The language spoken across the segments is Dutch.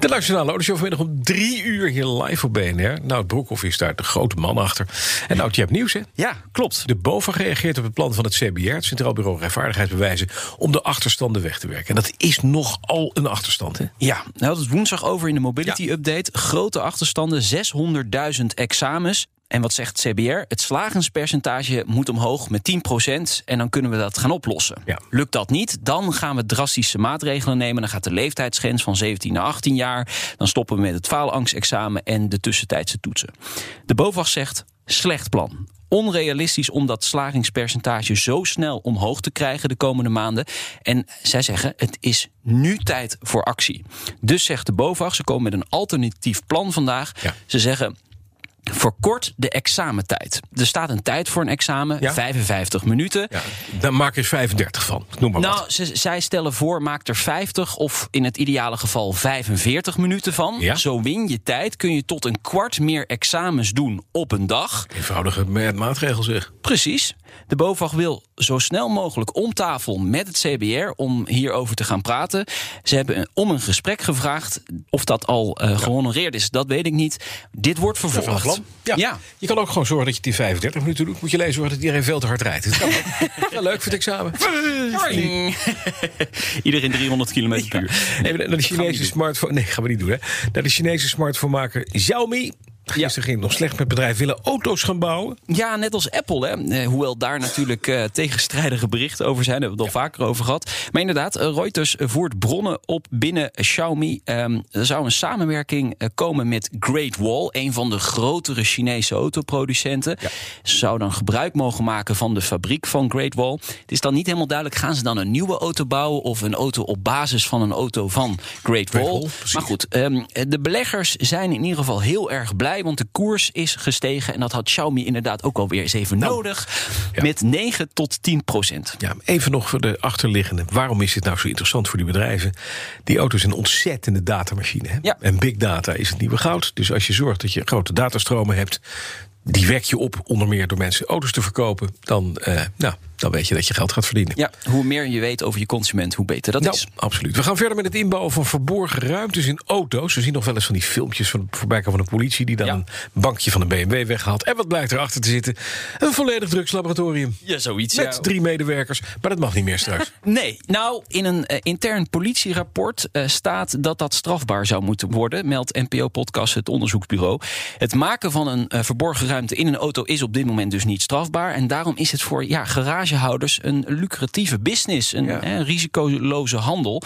De Nationale Autoshow vanmiddag om drie uur hier live op BNR. Nou, Broekhoff is daar de grote man achter. En nou, je hebt nieuws, hè? Ja, klopt. De BOVAG reageert op het plan van het CBR, het Centraal Bureau Rechtvaardigheidsbewijzen, om de achterstanden weg te werken. En dat is nogal een achterstand, hè? Ja, we hadden het woensdag over in de Mobility Update. Grote achterstanden, 600.000 examens. En wat zegt CBR? Het slagenspercentage moet omhoog met 10% en dan kunnen we dat gaan oplossen. Ja. Lukt dat niet, dan gaan we drastische maatregelen nemen. Dan gaat de leeftijdsgrens van 17 naar 18 jaar. Dan stoppen we met het faalangstexamen en de tussentijdse toetsen. De BOVAG zegt slecht plan. Onrealistisch om dat slagingspercentage zo snel omhoog te krijgen de komende maanden. En zij zeggen: het is nu tijd voor actie. Dus zegt de BOVAG, ze komen met een alternatief plan vandaag. Ja. Ze zeggen. Verkort de examentijd. Er staat een tijd voor een examen, Ja. 55 minuten. Ja, daar maak er 35 van. Noem maar Nou, wat. ze, zij stellen voor, maak er 50 of in het ideale geval 45 minuten van. Ja. Zo win je tijd, kun je tot een kwart meer examens doen op een dag. Eenvoudige ma- maatregel zeg. Precies. De BOVAG wil zo snel mogelijk om tafel met het CBR om hierover te gaan praten. Ze hebben een- om een gesprek gevraagd. Of dat al eh, gehonoreerd is, dat weet ik niet. Dit wordt vervolgd. plan. Ja. Ja. Je kan ook gewoon zorgen dat je in 35 minuten doet. Moet je alleen zorgen dat iedereen veel te hard rijdt. Dat kan ook. ja, leuk voor het examen. Iedereen 300 km per uur. Nee, naar de Chinese smartphone. Nee, gaan we niet doen, hè? Naar de Chinese smartphonemaker Xiaomi. Gisteren ging het nog slecht met bedrijf. Willen auto's gaan bouwen. Ja, net als Apple. Hè. Eh, hoewel daar natuurlijk eh, tegenstrijdige berichten over zijn. Daar hebben we het al vaker over gehad. Maar inderdaad, eh, Reuters voert bronnen op binnen Xiaomi. Ehm, er zou een samenwerking komen met Great Wall. Een van de grotere Chinese autoproducenten. Ze zouden dan gebruik mogen maken van de fabriek van Great Wall. Het is dan niet helemaal duidelijk. Gaan ze dan een nieuwe auto bouwen? Of een auto op basis van een auto van Great Wall? Maar goed, ehm, de beleggers zijn in ieder geval heel erg blij. Want de koers is gestegen. En dat had Xiaomi inderdaad ook alweer eens even nodig. Ja. Met 9 tot 10 procent. Ja, even nog voor de achterliggende. Waarom is dit nou zo interessant voor die bedrijven? Die auto's zijn een ontzettende datamachine. Hè? Ja. En big data is het nieuwe goud. Dus als je zorgt dat je grote datastromen hebt... die wek je op onder meer door mensen auto's te verkopen... dan, eh, nou, dan weet je dat je geld gaat verdienen. Ja, hoe meer je weet over je consument, hoe beter dat Nou, is. absoluut. We gaan verder met het inbouwen van verborgen ruimtes in auto's. We zien nog wel eens van die filmpjes van voorbij van de politie... die dan Ja. een bankje van een BMW weghaalt. En wat blijkt erachter te zitten? Een volledig drugslaboratorium. Ja, zoiets. Met drie medewerkers. Maar dat mag niet meer straks. Nee, nou, in een eh, intern politierapport eh, staat dat dat strafbaar zou moeten worden, meldt NPO-podcast het onderzoeksbureau. Het maken van een eh, verborgen ruimte in een auto is op dit moment dus niet strafbaar. En daarom is het voor ja, garagehouders een lucratieve business, een Ja. risicoloze handel.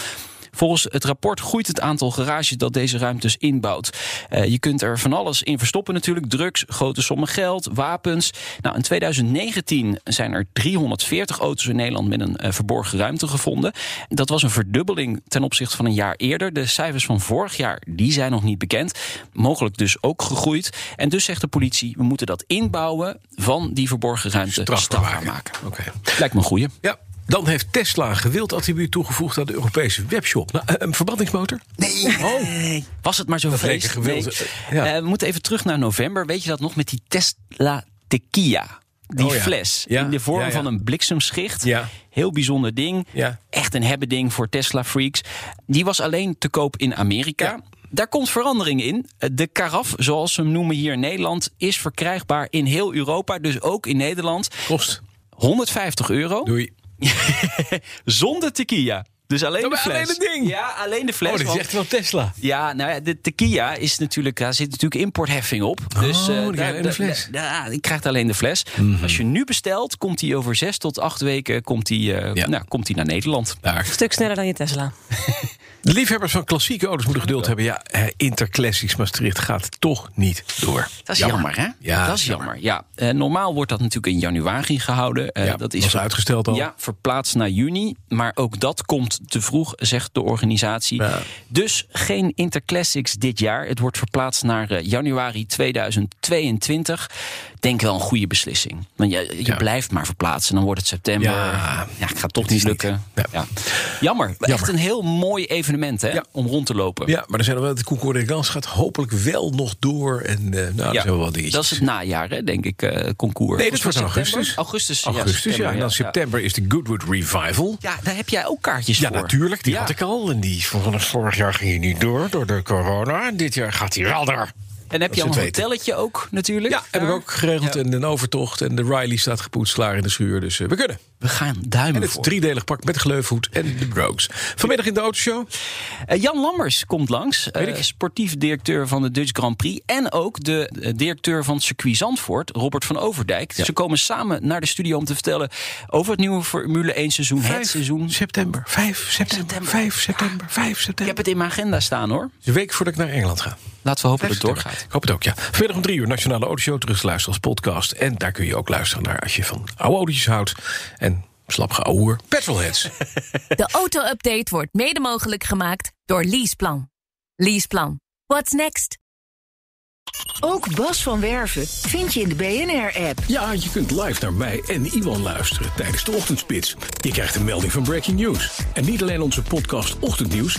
Volgens het rapport groeit het aantal garages dat deze ruimtes inbouwt. Eh, je kunt er van alles in verstoppen natuurlijk. Drugs, grote sommen geld, wapens. Nou, in 2019 zijn er 340 auto's in Nederland met een eh, verborgen ruimte gevonden. Dat was een verdubbeling ten opzichte van een jaar eerder. De cijfers van vorig jaar die zijn nog niet bekend. Mogelijk dus ook gegroeid. En dus zegt de politie, we moeten dat inbouwen van die verborgen ruimte strafbaar maken. Oké. Lijkt me een goeie. Ja. Dan heeft Tesla een gewild attribuut toegevoegd aan de Europese webshop. Nou, eh, een verbrandingsmotor? Nee, nee. Was het maar zo gewild- Nee. ja. Eh, we moeten even terug naar november. Weet je dat nog met die Tesla Tequila? Die Oh ja. fles Ja, in de vorm van een bliksemschicht. Heel bijzonder ding. Echt een hebben ding voor Tesla freaks. Die was alleen te koop in Amerika. Daar komt verandering in. De karaf, zoals ze hem noemen hier in Nederland, is verkrijgbaar in heel Europa. Dus ook in Nederland. Kost. 150 euro. Doei. Zonder tequila. Dus alleen de fles. alleen het ding. Ja, alleen de fles. Oh, dat is echt wel Tesla. ja, nou ja, de tequila is natuurlijk, daar zit natuurlijk importheffing op. Dus die eh, krijgt alleen de fles. Mhm. Ja, die krijgt alleen de fles. Als je nu bestelt, komt die over zes tot acht weken komt die, eh, Ja. nou, komt die naar Nederland. Daar. Een stuk sneller dan je Tesla. De liefhebbers van klassieke auto's moeten geduld hebben. Ja, Interclassics Maastricht gaat toch niet door. Dat is jammer, hè? Ja, dat is jammer. Ja, Eh, normaal wordt dat natuurlijk in januari gehouden. Eh, Ja, dat is was uitgesteld al. Ja, verplaatst naar juni. Maar ook dat komt te vroeg, zegt de organisatie. Ja. Dus geen Interclassics dit jaar. Het wordt verplaatst naar eh, januari 2022. denk wel een goede beslissing. Want je, je Ja. blijft maar verplaatsen. Dan wordt het september. Ja. Ja, het gaat toch niet. lukken. Ja. Ja. Jammer. Echt een heel mooi evenement hè, Ja. om rond te lopen. Ja, maar er zijn wel, de Concours des Grands gaat hopelijk wel nog door. En eh, nou, Ja, zijn wel wat dingetjes. dat is het najaar, hè, denk ik, eh concours. Nee, dat wordt augustus. Augustus, Augustus, ja. En dan ja. september is de Goodwood Revival. Ja, daar heb jij ook kaartjes Ja, voor. natuurlijk. Die Ja. had ik al. En die vanaf vorig jaar ging hij niet door, door de corona. En dit jaar gaat hij wel door. En heb je al een hotelletje ook natuurlijk? Ja, heb ik ook geregeld. Ja. En een overtocht. En de Riley staat gepoetst, klaar in de schuur. Dus eh, we kunnen. We gaan duimen En het voor. driedelig pak met gleufhoed en de Brogues. Vanmiddag in de autoshow. Eh, Jan Lammers komt langs, ik. sportief directeur van de Dutch Grand Prix. En ook de directeur van circuit Zandvoort, Robert van Overdijk. Ze komen samen naar de studio om te vertellen over het nieuwe Formule 1 seizoen. Het seizoen. september. 5 september. September. 5 september. 5 Ik september. heb het in mijn agenda staan hoor. De week voordat ik naar Engeland ga. Laten we hopen 5 dat het doorgaat. Ik hoop het ook, ja. Vanmiddag om drie uur Nationale Autoshow. Terug te luisteren als podcast. En daar kun je ook luisteren naar als je van oude autootjes houdt. En slap geouwehoer. Petrolheads. De auto-update wordt mede mogelijk gemaakt door Leaseplan. Leaseplan. What's next? Ook Bas van Werven vind je in de BNR-app. Ja, je kunt live naar mij en Iwan luisteren tijdens de ochtendspits. Je krijgt een melding van Breaking News. En niet alleen onze podcast Ochtendnieuws,